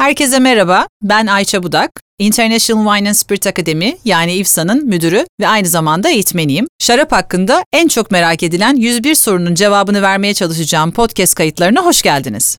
Herkese merhaba, ben Ayça Budak. International Wine and Spirit Academy yani İFSA'nın müdürü ve aynı zamanda eğitmeniyim. Şarap hakkında en çok merak edilen 101 sorunun cevabını vermeye çalışacağım podcast kayıtlarına hoş geldiniz.